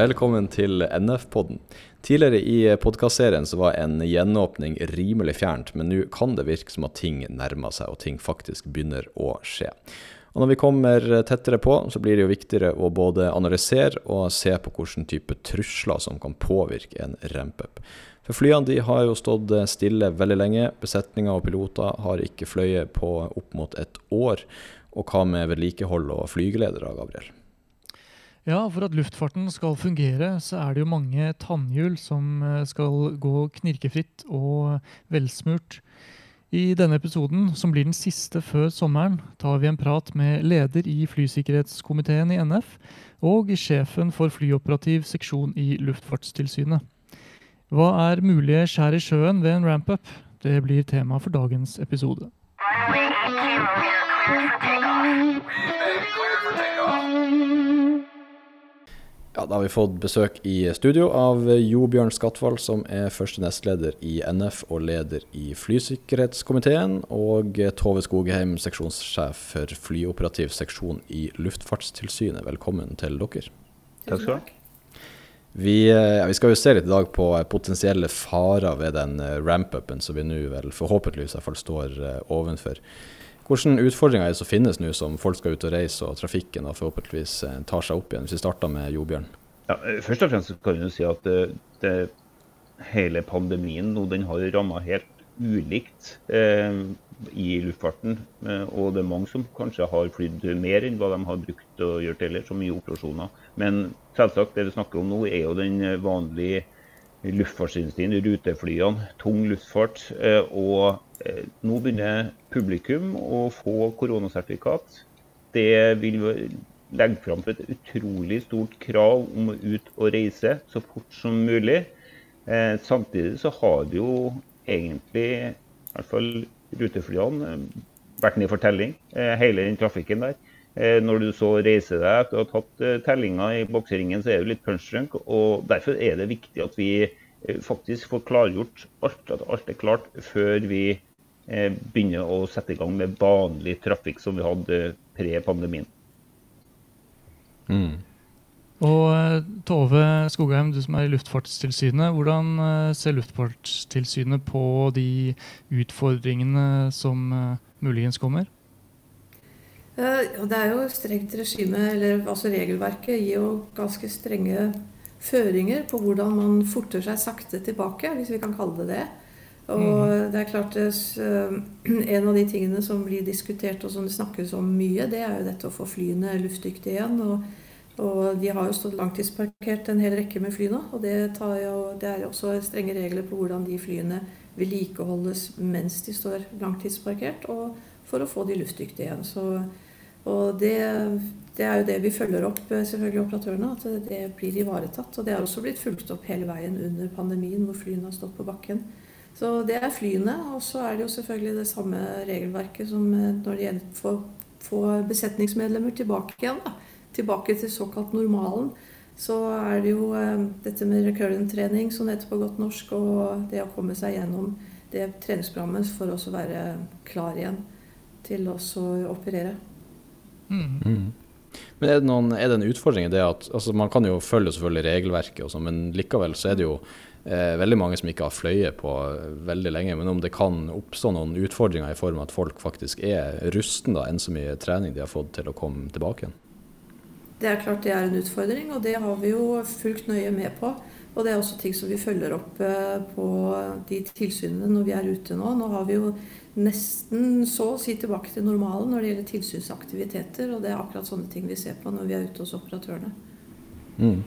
Velkommen til NF-podden. Tidligere i podkastserien var en gjenåpning rimelig fjernt, men nå kan det virke som at ting nærmer seg, og ting faktisk begynner å skje. Og Når vi kommer tettere på, så blir det jo viktigere å både analysere og se på hvilken type trusler som kan påvirke en ramp-up. For Flyene de har jo stått stille veldig lenge. Besetninger og piloter har ikke fløyet på opp mot et år. Og hva med vedlikehold og flygeledere, Gabriel? Ja, for at luftfarten skal fungere, så er det jo mange tannhjul som eh, skal gå knirkefritt og velsmurt. I denne episoden, som blir den siste før sommeren, tar vi en prat med leder i flysikkerhetskomiteen i NF og sjefen for flyoperativ seksjon i Luftfartstilsynet. Hva er mulige skjær i sjøen ved en ramp-up? Det blir tema for dagens episode. Ja, Da har vi fått besøk i studio av Jo Bjørn Skatvold, som er første nestleder i NF og leder i flysikkerhetskomiteen, og Tove Skogheim, seksjonssjef for flyoperativ seksjon i Luftfartstilsynet. Velkommen til dere. Takk skal du ha. Vi, ja, vi, skal jo se litt i dag på potensielle farer ved den ramp-upen som vi nå vel forhåpentligvis i hvert fall står ovenfor. Hvilke utfordringer er det som finnes nå som folk skal ut og reise, og trafikken da forhåpentligvis eh, tar seg opp igjen? Hvis vi starter med Jobjørn. Ja, eh, først og fremst kan vi si at det, det, hele pandemien nå, den har ramma helt ulikt eh, i luftfarten. Eh, og det er mange som kanskje har flydd mer enn hva de har brukt å gjøre ellers, så mye operasjoner. Men selvsagt, det vi snakker om nå, er jo den vanlige luftfartsindustrien, ruteflyene, tung luftfart. Eh, og Eh, nå begynner publikum å få koronasertifikat. Det vil legge fram for et utrolig stort krav om å ut og reise så fort som mulig. Eh, samtidig så har det jo egentlig, i hvert fall ruteflyene, vært ned for telling. Hele den trafikken der. Når du så reiser deg etter å ha tatt tellinga i bokseringen, så er det litt punchdrunk. Og derfor er det viktig at vi faktisk får klargjort alt, at alt er klart før vi Eh, begynne å sette i gang med vanlig trafikk som vi hadde pre-pandemien. Mm. Og eh, Tove Skogheim, du som er i Luftfartstilsynet. Hvordan eh, ser Luftfartstilsynet på de utfordringene som muligens kommer? Det er jo strengt regime, eller altså regelverket gir jo ganske strenge føringer på hvordan man forter seg sakte tilbake, hvis vi kan kalle det det. Og mm. det er klart eh, En av de tingene som blir diskutert og som det snakkes om mye, det er jo dette å få flyene luftdyktige igjen. Og, og de har jo stått langtidsparkert en hel rekke med fly nå. Og det, jo, det er også strenge regler på hvordan de flyene vedlikeholdes mens de står langtidsparkert, og for å få de luftdyktige igjen. Så, og det, det, er jo det vi følger opp, eh, selvfølgelig operatørene, at det blir ivaretatt. Og det har også blitt fulgt opp hele veien under pandemien, hvor flyene har stått på bakken. Så det er flyene. Og så er det jo selvfølgelig det samme regelverket som eh, når det gjelder å få besetningsmedlemmer tilbake igjen. Da. Tilbake til såkalt normalen. Så er det jo eh, dette med recurrent-trening, som heter på godt norsk, og det å komme seg gjennom det treningsprogrammet for å være klar igjen til å operere. Mm. Men er det, noen, er det, en utfordring i det at altså Man kan jo følge selvfølgelig regelverket, og så, men likevel så er det jo eh, veldig mange som ikke har fløyet på veldig lenge. Men om det kan oppstå noen utfordringer i form av at folk faktisk er rusten da, enn så mye trening de har fått til å komme tilbake igjen? Det er klart det er en utfordring, og det har vi jo fulgt nøye med på. Og det er også ting som vi følger opp eh, på de tilsynene når vi er ute nå. Nå har vi jo nesten så å si tilbake til normalen når det gjelder tilsynsaktiviteter. Og det er akkurat sånne ting vi ser på når vi er ute hos operatørene. Mm.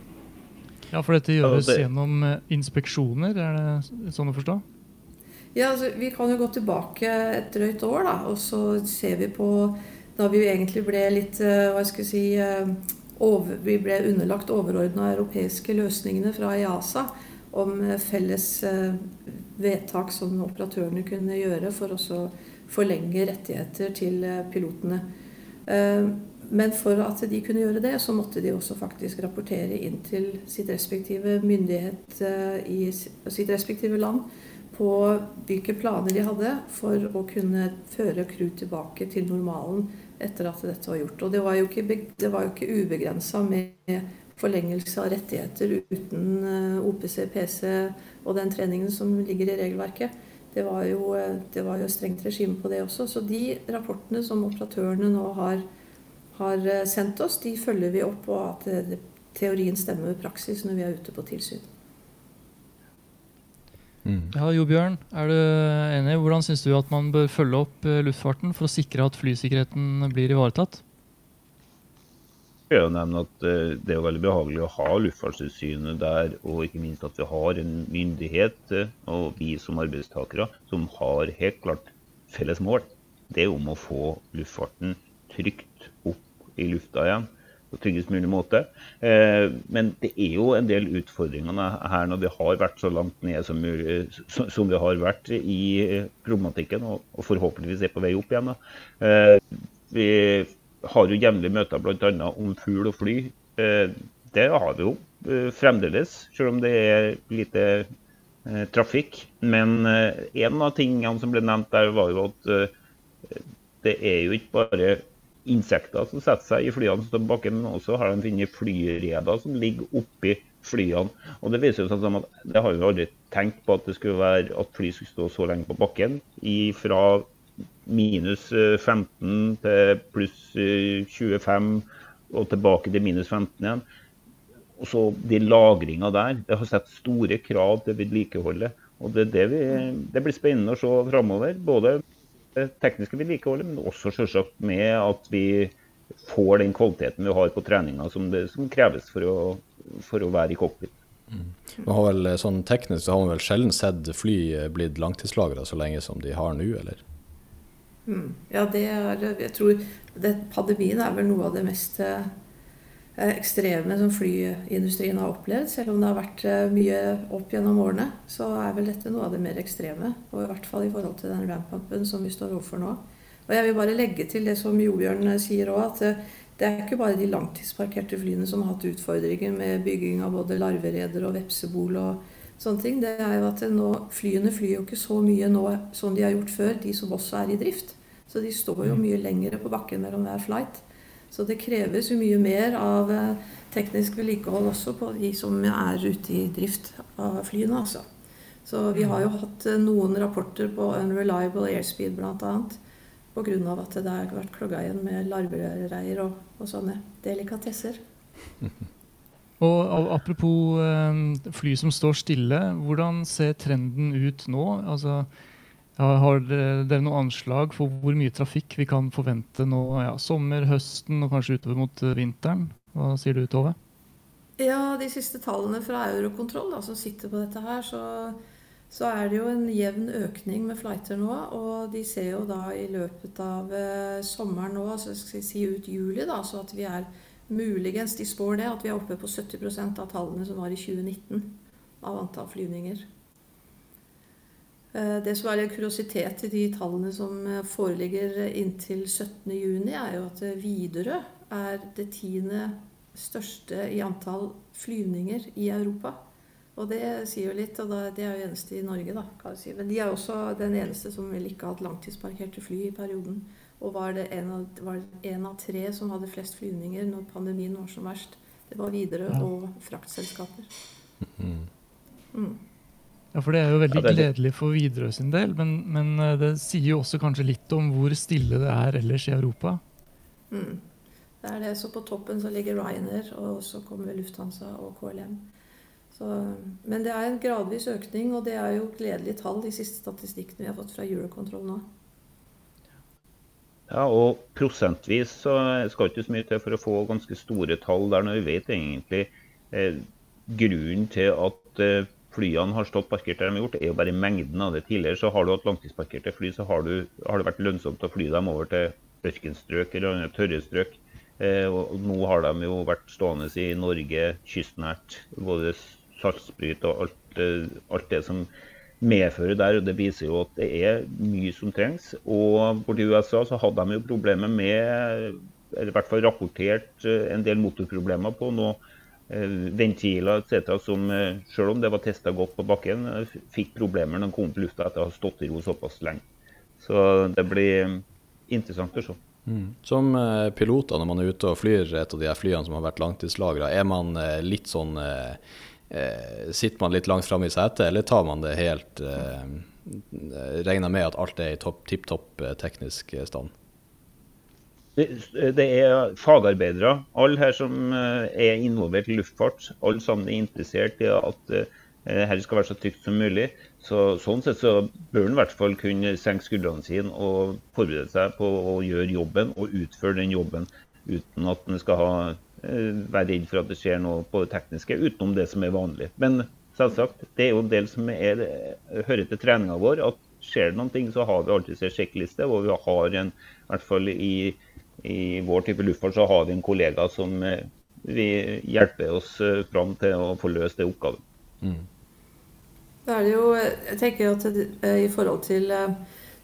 Ja, For dette gjøres ja, det... gjennom eh, inspeksjoner, er det sånn å forstå? Ja, altså, Vi kan jo gå tilbake et drøyt år, da, og så ser vi på da vi egentlig ble litt eh, hva skal jeg si, eh, over, Vi ble underlagt overordna europeiske løsningene fra EASA om felles vedtak som operatørene kunne gjøre for å forlenge rettigheter til pilotene. Men for at de kunne gjøre det, så måtte de også faktisk rapportere inn til sitt respektive myndighet eh, i sitt respektive land på hvilke planer de hadde for å kunne føre crew tilbake til normalen etter at dette var gjort. Og det var jo ikke, det ikke ubegrensa med forlengelse av rettigheter uten eh, OPC, PC og den treningen som ligger i regelverket. Det var jo, eh, det var jo strengt regime på det også. Så de rapportene som operatørene nå har, har eh, sendt oss, de følger vi opp, og at teorien stemmer med praksis når vi er ute på tilsyn. Mm. Ja, Jo Bjørn, er du enig? Hvordan syns du at man bør følge opp luftfarten for å sikre at flysikkerheten blir ivaretatt? Jeg vil nevne at eh, Det er veldig behagelig å ha Luftfartstilsynet der, og ikke minst at vi har en myndighet eh, og vi som arbeidstakere som har helt klart felles mål. Det er om å få luftfarten trygt opp i lufta igjen på tryggest mulig måte. Eh, men det er jo en del utfordringer her når vi har vært så langt ned som, som vi har vært i problematikken, og forhåpentligvis er på vei opp igjen. Vi har jo jevnlig møter bl.a. om fugl og fly. Eh, det har vi jo fremdeles, selv om det er lite trafikk. Men en av tingene som ble nevnt der, var jo at det er jo ikke bare insekter som setter seg i flyene som står på bakken, men også har de funnet flyreder som ligger oppi flyene. Og Det viser jo sånn at det har vi aldri tenkt på at det skulle være at fly skulle stå så lenge på bakken. Fra minus 15 eh, til pluss 25 eh, og tilbake til minus 15 igjen. Og så de lagringa der. Det har sett store krav til vedlikeholdet. Og det, det, vi, det blir spennende å se framover. Både tekniske vedlikeholdet, men også selvsagt med at vi får den kvaliteten vi har på treninga som, det, som kreves for å, for å, være i cockpit. Mm. har vel, sånn Teknisk så har man vel sjelden sett fly blitt langtidslagra så lenge som de har nå, eller? Mm. Ja, det er Jeg tror det, pandemien er vel noe av det mest eh, Eh, ekstreme som flyindustrien har opplevd. Selv om det har vært eh, mye opp gjennom årene, så er vel dette noe av det mer ekstreme. Og i hvert fall i forhold til den ramp-upen som vi står overfor nå. Og jeg vil bare legge til det som Jobjørn eh, sier òg, at det er ikke bare de langtidsparkerte flyene som har hatt utfordringer med bygging av både larvereder og vepsebol og sånne ting. Det er jo at nå, Flyene flyr jo ikke så mye nå som de har gjort før, de som også er i drift. Så de står jo mm. mye lengre på bakken mellom hver flight. Så det kreves jo mye mer av eh, teknisk vedlikehold også på de som er ute i drift av flyene. altså. Så vi har jo mm. hatt eh, noen rapporter på unreliable airspeed bl.a. Pga. at det har vært klogga igjen med larvereier og, og sånne delikatesser. Og Apropos eh, fly som står stille, hvordan ser trenden ut nå? Altså, har dere noe anslag for hvor mye trafikk vi kan forvente nå ja, sommer, høsten og kanskje utover mot eh, vinteren? Hva sier du, Tove? Ja, De siste tallene fra Eurokontroll da, som sitter på dette her, så, så, er det jo en jevn økning med flighter nå. Og de ser jo da i løpet av eh, sommeren nå, så skal vi si ut juli, da, så at vi er muligens De spår det, at vi er oppe på 70% av tallene som var i 2019 av antall flyvninger. Eh, det som er en kuriositet i de tallene som eh, foreligger inntil 17.6, er jo at Widerøe er det tiende største i antall flyvninger i Europa. Og det sier jo litt, og det er jo eneste i Norge, da, kan jeg si. Men de er også den eneste som vil ikke ha hatt langtidsparkerte fly i perioden. Og var det en av, var en av tre som hadde flest flyvninger når pandemien var som verst. Det var Widerøe og fraktselskaper. Mm. mm. Ja, for Det er jo veldig ja, gledelig for Widerøe sin del, men, men, eh, det sier jo også kanskje litt om hvor stille det er ellers i Europa. Mm. Det er det. Så på toppen så ligger Ryanair, og så kommer Lufthansa og KLM. Så, men det er en gradvis økning, og det er jo gledelige tall, de siste statistikkene vi har fått fra Eurocontrol nå. Ja, og prosentvis så skal det ikke så mye til for å få ganske store tall der, når vi vet egentlig eh, grunnen til at eh, flyene har stått parkert der de har gjort, er jo bare mengden av det. Tidligere så har du hatt langtidsparkerte fly, så har, du, har, det vært lønnsomt å fly dem over til ørkenstrøk eller andre tørre strøk. Eh, og nå har de jo vært stående i Norge kystnært, både saltsprit og alt, eh, alt, det som medfører der. og Det viser jo at det er mye som trengs. Og borti USA så hadde de jo problemer med, eller i hvert fall rapportert eh, en del motorproblemer på noe ventiler etc. som selv om det var testa godt på bakken, fikk problemer når de kom opp i lufta etter å ha stått i ro såpass lenge. Så det blir interessant å se. Mm. Som piloter når man er ute og flyr et av de flyene som har vært langtidslagra, er man litt sånn eh, Sitter man litt langt framme i setet, eller tar man det helt eh, Regner med at alt er i tipp topp eh, teknisk stand? Det er fagarbeidere, alle her som eh, er involvert i luftfart. Alle sammen er interessert i at dette her skal være så trygt som mulig. Så, sånn sett så bør en i hvert fall kunne senke skuldrene sine og forberede seg på å gjøre jobben og utføre den jobben uten at en skal ha Eh, være redd for at det skjer noe på det tekniske utenom det som er vanlig. Men selvsagt, det er jo en del som er, eh, hører til treninga vår. at Skjer det noen ting, så har vi alltid en sjekkliste. Og vi har en, i hvert fall i, i vår type luftfart, så har vi en kollega som eh, vi hjelper oss fram til å få løst det oppgaven. Mm. Da er det jo, jeg tenker at det, I forhold til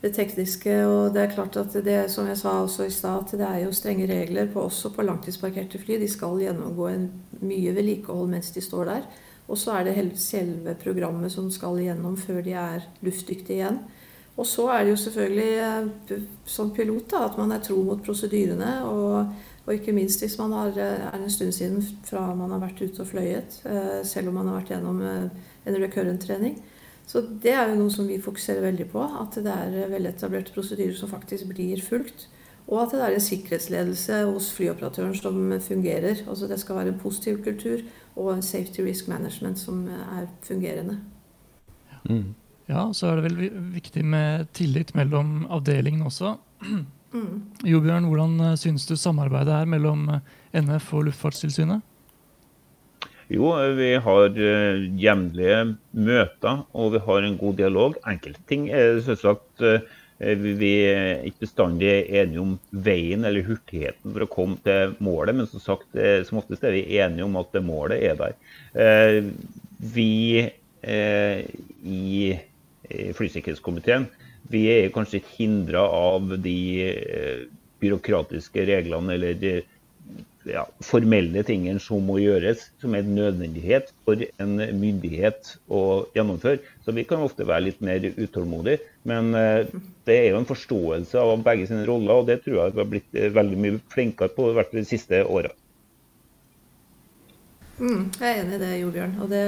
det tekniske. Og det er klart at det, som jeg sa også i stad, det er jo strenge regler på, også på langtidsparkerte fly. De skal gjennomgå en mye vedlikehold mens de står der. Og så er det selve programmet som skal igjennom før de er luftdyktige igjen. Og så er det jo selvfølgelig eh, som pilot da, at man er tro mot prosedyrene. Og, og, ikke minst hvis man har, eh, er en stund siden fra man har vært ute og fløyet, eh, selv om man har vært gjennom en recurrent trening. Så det er jo noe som vi fokuserer veldig på. At det er veletablerte prosedyrer som faktisk blir fulgt. Og at det er en sikkerhetsledelse hos flyoperatøren som fungerer. Altså Det skal være en positiv kultur og en safety risk management som er fungerende. Mm. Ja, så er det vel viktig med tillit mellom avdelingene også. Mm. Jo Bjørn, hvordan syns du samarbeidet er mellom NF og Luftfartstilsynet? Jo, vi har uh, jevnlige møter og vi har en god dialog. Enkelte ting er selvsagt uh, vi er ikke bestandig enige om veien eller hurtigheten for å komme til målet, men som sagt, uh, som oftest er vi enige om at målet er der. Vi i flysikkerhetskomiteen vi er kanskje hindra av de byråkratiske reglene eller ja, formelle tingene som må gjøres, som er en nødvendighet for en myndighet å gjennomføre. Så vi kan ofte være litt mer utålmodige. Men eh, det er jo en forståelse av begge sine roller, og det tror jeg vi har blitt eh, veldig mye flinkere på hvert de siste åra. Mm, jeg er enig i det, Jordbjørn. Og det,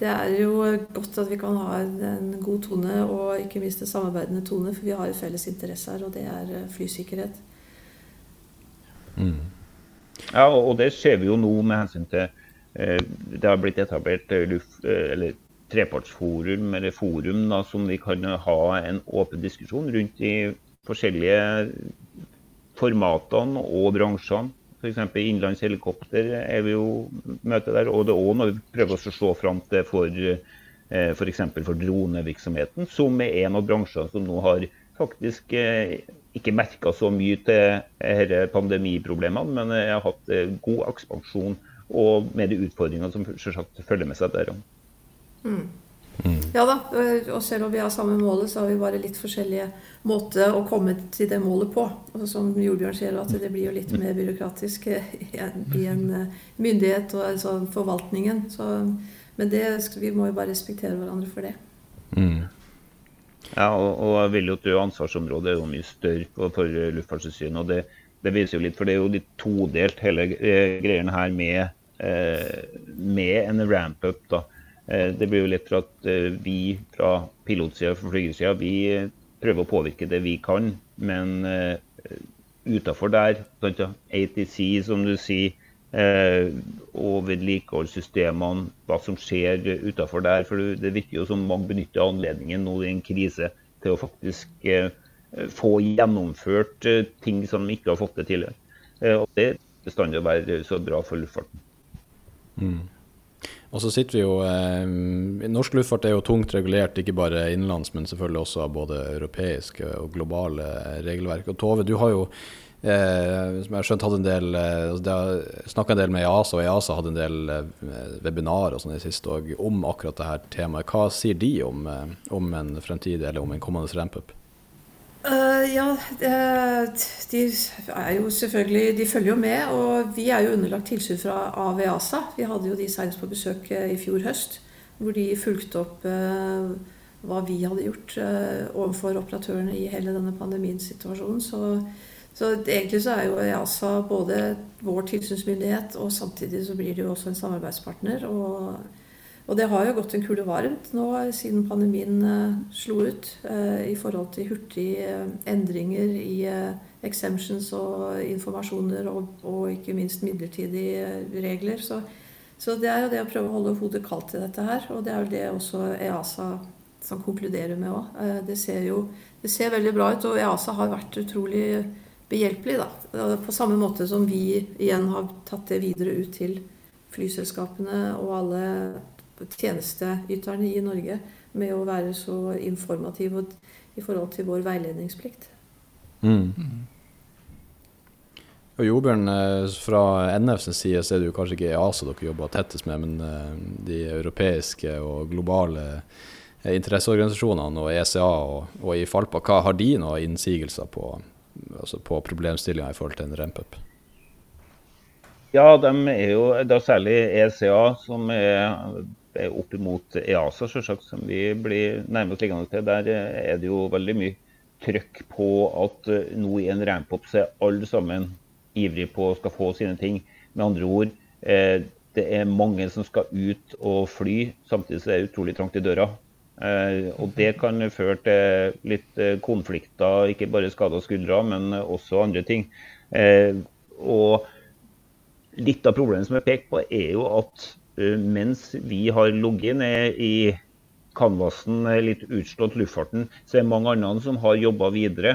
det, er jo godt at vi kan ha en god tone, og ikke minst en samarbeidende tone, for vi har felles interesse her, og det er eh, flysikkerhet. Mm. Ja, og det ser vi jo nå med hensyn til eh, Det har blitt etablert eh, luft, eh, eller trepartsforum eller forum da, som vi kan ha en åpen diskusjon rundt de forskjellige formatene og bransjene. F.eks. innenlands helikopter er vi jo møte der. Og det er òg når vi prøver å se fram til for f.eks. For dronevirksomheten, som er en av bransjene som nå har faktisk ikke merka så mye til disse pandemiproblemene, men jeg har hatt eh, god ekspansjon og med de utfordringene som selvsagt følger med seg der. Mm. Mm. Ja da, og selv om vi har samme målet, så har vi bare litt forskjellige måter å komme til det målet på. Og som Jordbjørn sier, at det blir jo litt mer byråkratisk i en, eh, myndighet og altså forvaltningen. Så, men det, vi må jo bare respektere hverandre for det. Mm. Ja, og, og vil jo tro ansvarsområdet er jo mye større for, Luftfartstilsynet. og det, det, viser jo litt, for det er jo litt todelt hele eh, greiene her med, eh, med en ramp-up. da. Eh, det blir jo litt for at vi fra pilotsida og flygersida vi prøver å påvirke det vi kan, men eh, utafor der, ATC som du sier, og vedlikeholdssystemene, hva som skjer utafor der. For det virker jo som mange benytter anledningen nå i en krise til å faktisk eh, få gjennomført eh, ting som de ikke har fått til tidligere. Og det er bestandig å være så bra for luftfarten. Mm. Og så sitter vi jo eh, Norsk luftfart er jo tungt regulert, ikke bare innenlands, men selvfølgelig også av både europeiske og globale regelverk. Og Tove, du har jo Eh, som jeg har skjønt hadde en del eh, altså Snakka en del med EASA, og EASA hadde en del eh, webinarer og sånn i siste òg om akkurat det her temaet. Hva sier de om, eh, om en fremtidig eller om en kommende ramp-up? Uh, ja, de er jo selvfølgelig De følger jo med. Og vi er jo underlagt tilsyn fra AVASA. Vi hadde jo de senest på besøk i fjor høst. Hvor de fulgte opp hva vi hadde gjort overfor operatørene i hele denne pandemiens-situasjonen. Så, så, egentlig så er jo EASA både vår tilsynsmyndighet, og samtidig så blir det jo også en samarbeidspartner. Og, og det har jo gått en kule varmt nå siden pandemien uh, slo ut, uh, i forhold til hurtige endringer i exemptions og informasjoner, og, og, ikke minst midlertidige regler. Så, så det er jo det å prøve å holde hodet kaldt i dette her. Og det er jo det også EASA som konkluderer med òg. Eh, det ser jo det ser veldig bra ut, og EASA har vært utrolig behjelpelig. da. På samme måte som vi igjen har tatt det videre ut til flyselskapene og alle tjenesteyterne i Norge med å være så informativ i forhold til vår veiledningsplikt. Mm. Og Jobjørn, eh, fra NFs side så er det jo kanskje ikke EASA dere jobber tettest med, men eh, de europeiske og globale Eh, interesseorganisasjonene og ECA og, og i Falpa, hva har de noen innsigelser på, altså på problemstillinga i forhold til en ramp-up? Ja, de er jo da særlig ECA, som er, er opp mot EASA, selvsagt, som vi blir nærmest liggende til. Der er det jo veldig mye trøkk på at eh, nå i en ramp-up er alle sammen ivrig på å skal få sine ting. Med andre ord, eh, det er mange som skal ut og fly, samtidig er det utrolig trangt i døra. Eh, og det kan føre til litt eh, konflikter, ikke bare skada skuldre, men også andre ting. Eh, og litt av problemet som er pekt på, er jo at mens vi har ligget ned i canvasen, litt utslått luftfarten, så er det mange andre som har jobba videre.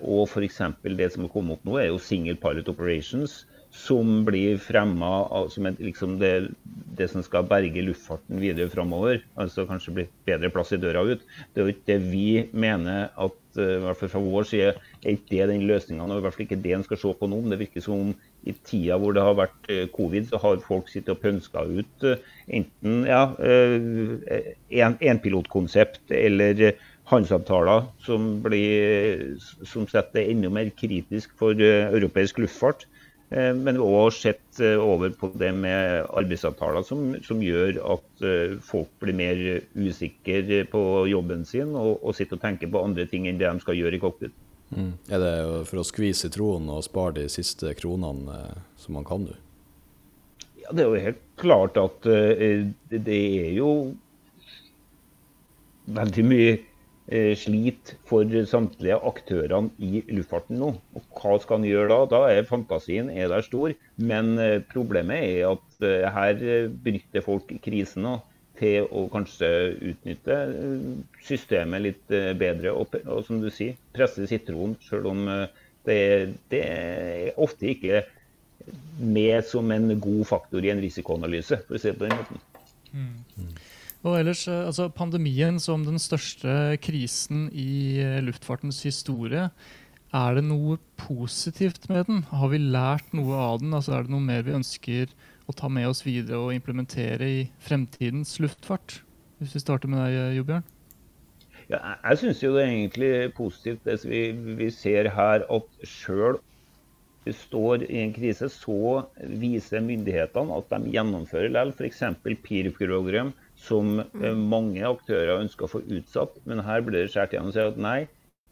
Og f.eks. det som har kommet opp nå, er jo single pilot operations som blir fremma som et, liksom det, det, som skal berge luftfarten videre framover. Altså kanskje bli bedre plass i døra ut. Det er jo ikke det vi mener at eh, i hvert fall fra vår side er ikke det den løsninga. I hvert fall ikke det en skal se på nå. Det virker som i tida hvor det har vært eh, covid, så har folk sittet og pønska ut eh, enten ja, enpilotkonsept en eller handelsavtaler som, som setter det enda mer kritisk for europeisk luftfart. Eh, har òg sett eh, over på det med arbeidsavtaler som, som gjør at eh, folk blir mer usikre på jobben sin og, og, sitter og tenker på andre ting enn det de skal gjøre i cockpit. Mm. Er det for å skvise troen og spare de siste kronene som man kan, du? Ja, Det er jo helt klart at det er jo veldig mye sliter for samtlige aktørene i luftfarten nå. Og Hva skal en gjøre da? Da er fantasien er der stor. Men eh, problemet er at eh, her bryter folk krisen nå til å kanskje utnytte systemet litt bedre. Og, og som du sier, presse sitronen, selv om det, det, er ofte ikke med som en god faktor i en risikoanalyse, for å si det på den måten. Mm. Og ellers, eh, altså Pandemien som den største krisen i eh, luftfartens historie. Er det noe positivt med den? Har vi lært noe av den? Altså Er det noe mer vi ønsker å ta med oss videre og implementere i fremtidens luftfart? Hvis vi starter med deg, Jobjørn? Ja, jeg syns det er egentlig positivt det vi, vi ser her, at sjøl står i en krise, så viser myndighetene at de gjennomfører likevel f.eks. peer-program som eh, mange aktører ønsker å få utsatt. Men her blir det skåret igjen og sier at nei,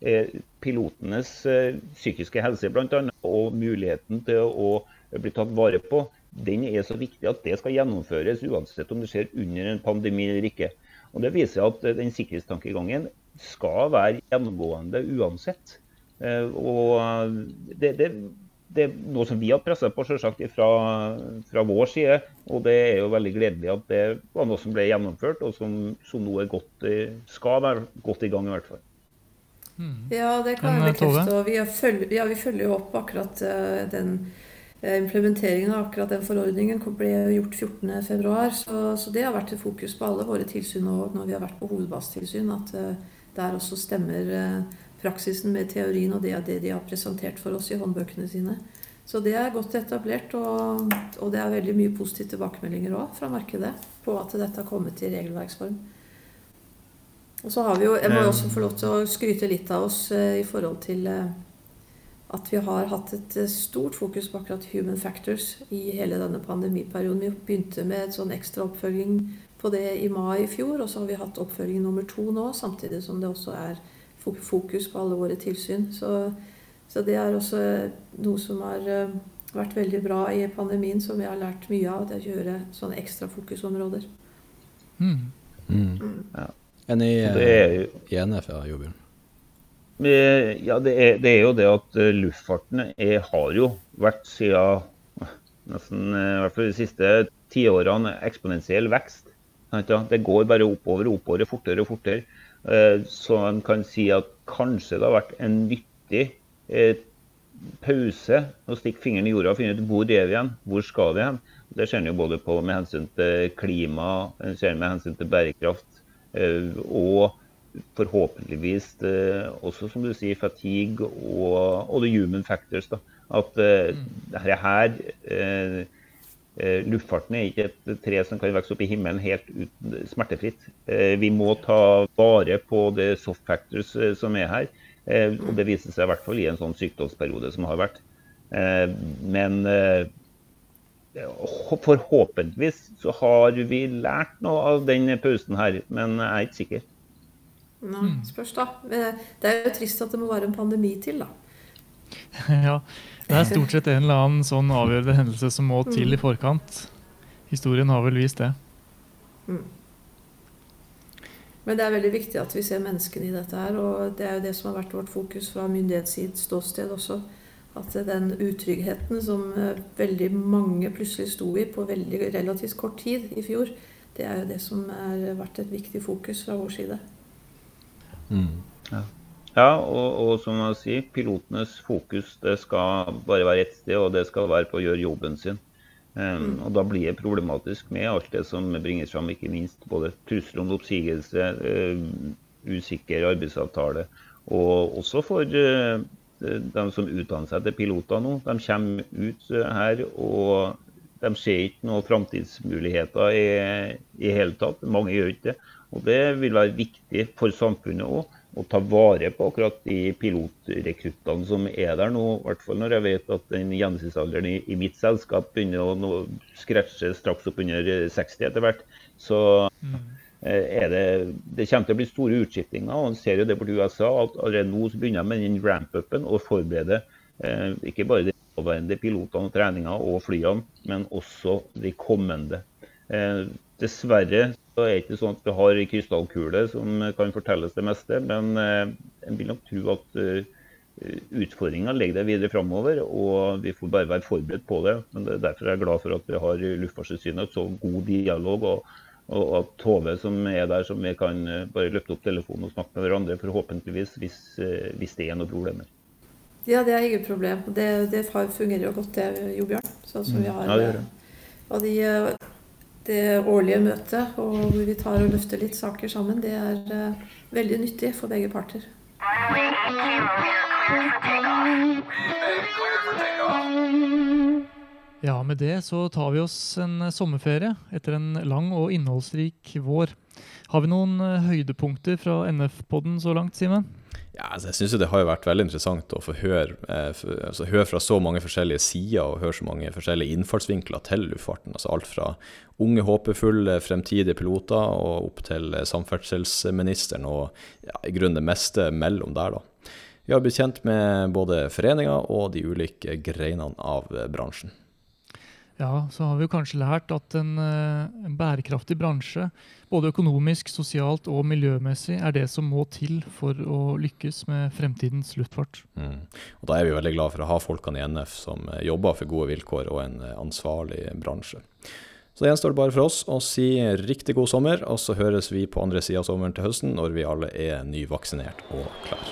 eh, pilotenes eh, psykiske helse blant annet, og muligheten til å bli tatt vare på, den er så viktig at det skal gjennomføres uansett om det skjer under en pandemi eller ikke. Og Det viser at den sikkerhetstankegangen skal være gjennomgående uansett. Og det, det det er noe som vi har pressa på selvsagt fra, fra, vår side. Og det er jo veldig gledelig at det var noe som ble gjennomført, og som, som nå godt, skal være godt i gang. i hvert fall. Mm. Ja, det kan jeg bekrefte. og vi, følger, ja, vi følger jo opp akkurat uh, den uh, implementeringen av akkurat den forordningen. ble gjort 14.2. Så, så det har vært et fokus på alle våre tilsyn og når vi har vært på hovedbasetilsyn. At uh, der også stemmer praksisen med teorien, og det er det de har presentert for oss i håndbøkene sine. Så det er godt etablert, og, og det er veldig mye positive tilbakemeldinger òg fra markedet på at dette har kommet i regelverksform. Og så har vi jo, Jeg må også få lov til å skryte litt av oss eh, i forhold til eh, at vi har hatt et eh, stort fokus på akkurat human factors i hele denne pandemiperioden. Vi begynte med et sånn ekstra oppfølging på det i mai i fjor, og så har vi hatt oppfølging nummer to nå, samtidig som det også er fokus på alle våre tilsyn. Så, så det er også noe som har vært veldig bra i pandemien, som vi har lært mye av. Det å gjøre sånne ekstra fokusområder. Mm. Mm. Ja. Enn i, i NF, ja, Jobjørn? Ja, det er, det er, jo det at eh, luftfarten er, har jo vært siden nesten eh, i hvert fall de siste tiårene eksponentiell vekst. Det går bare oppover og oppover, fortere og fortere. Eh, så en kan si at kanskje det har vært en nyttig pause å stikke fingeren i jorda og finne ut hvor er vi igjen, hvor skal vi hen. Det ser en jo både på med hensyn til klima, ser med hensyn til bærekraft. Og forhåpentligvis eh, også, som du sier, fatigue og, og the human factors. Da. At uh, dette her uh, Luftfarten er ikke et tre som kan vokse opp i himmelen helt uten, smertefritt. Vi må ta vare på det soft factors som er her. Og det viser seg i hvert fall i en sånn sykdomsperiode som har vært. Men forhåpentligvis så har vi lært noe av den pausen her, men jeg er ikke sikker. Nei, spørs da. Det er jo trist at det må være en pandemi til, da. ja. Det er stort sett en eller annen sånn avgjørende hendelse som må til i mm. forkant. Historien har vel vist det. Mm. Men det er veldig viktig at vi ser menneskene i dette her. Og det er jo det som har vært vårt fokus fra myndighetssidens ståsted også. At den utryggheten som eh, veldig mange plutselig sto i på veldig relativt kort tid i fjor, det er jo det som har vært et viktig fokus fra vår side. Mm. Ja. Ja, og, og, som man sier, pilotenes fokus det skal bare være ett sted, og det skal være på å gjøre jobben sin. Um. Og Da blir det problematisk med alt det som bringes fram, ikke minst både trusler om oppsigelse, uh, usikker arbeidsavtale, og også for uh, de som utdanner seg til piloter nå. De kommer ut uh, her og de ser ikke noen framtidsmuligheter i, i hele tatt. Mange gjør ikke det. Og Det vil være viktig for samfunnet òg å ta vare på akkurat de pilotrekruttene som er der nå. I hvert fall når jeg vet at den gjennomsnittsalderen i, i, mitt selskap begynner å nå, scratche straks opp under 60 etter hvert. Så mm. er det, det kommer til å bli store utskiftinger. og En ser jo det på USA at allerede nå så begynner de med den ramp-upen og forbereder eh, ikke bare de nåværende pilotene og treninga og flyene, men også de kommende. Eh, dessverre så er det ikke sånn at vi har krystallkule som kan fortelles det meste. Men en jeg vil nok tro at uh, utfordringa ligger der videre framover. Og vi får bare være forberedt på det. Men det er derfor jeg er glad for at vi har Luftfartstilsynet så god dialog. og, og at Tove som er der, som vi kan eh, bare løfte opp telefonen og snakke med hverandre, forhåpentligvis, hvis, hvis det er noen problemer. Ja, det er ingen problem. Det, det fungerer jo godt, det, Jo Bjørn. Sånn som vi har. Ja, det gjør det. Og de det årlige møtet, og hvor vi tar og løfter litt saker sammen, det er uh, veldig nyttig for begge parter. Ja, med det så tar vi oss en sommerferie etter en lang og innholdsrik vår. Har vi noen eh, høydepunkter fra NF-podden så langt, Simen? Ja, altså jeg synes Det har jo vært veldig interessant å få høre, eh, altså høre, fra så mange forskjellige sider og høre så mange forskjellige innfallsvinkler til luftfarten. altså Alt fra unge, håpefulle fremtidige piloter og opp til samferdselsministeren og ja, i grunnen det meste mellom der. da. Vi har blitt kjent med både foreninger og de ulike greinene av bransjen. Ja, så har vi jo kanskje lært at en, eh, en, bærekraftig bransje, både økonomisk, sosialt og miljømessig, er det som må til for å lykkes med fremtidens luftfart. Mm. Og Da er vi veldig glad for å ha folkene i NF som eh, jobber for gode vilkår og en eh, ansvarlig bransje. Så det gjenstår bare for oss å si riktig god sommer, og så høres vi på andre sida av sommeren til høsten når vi alle er nyvaksinert og klar.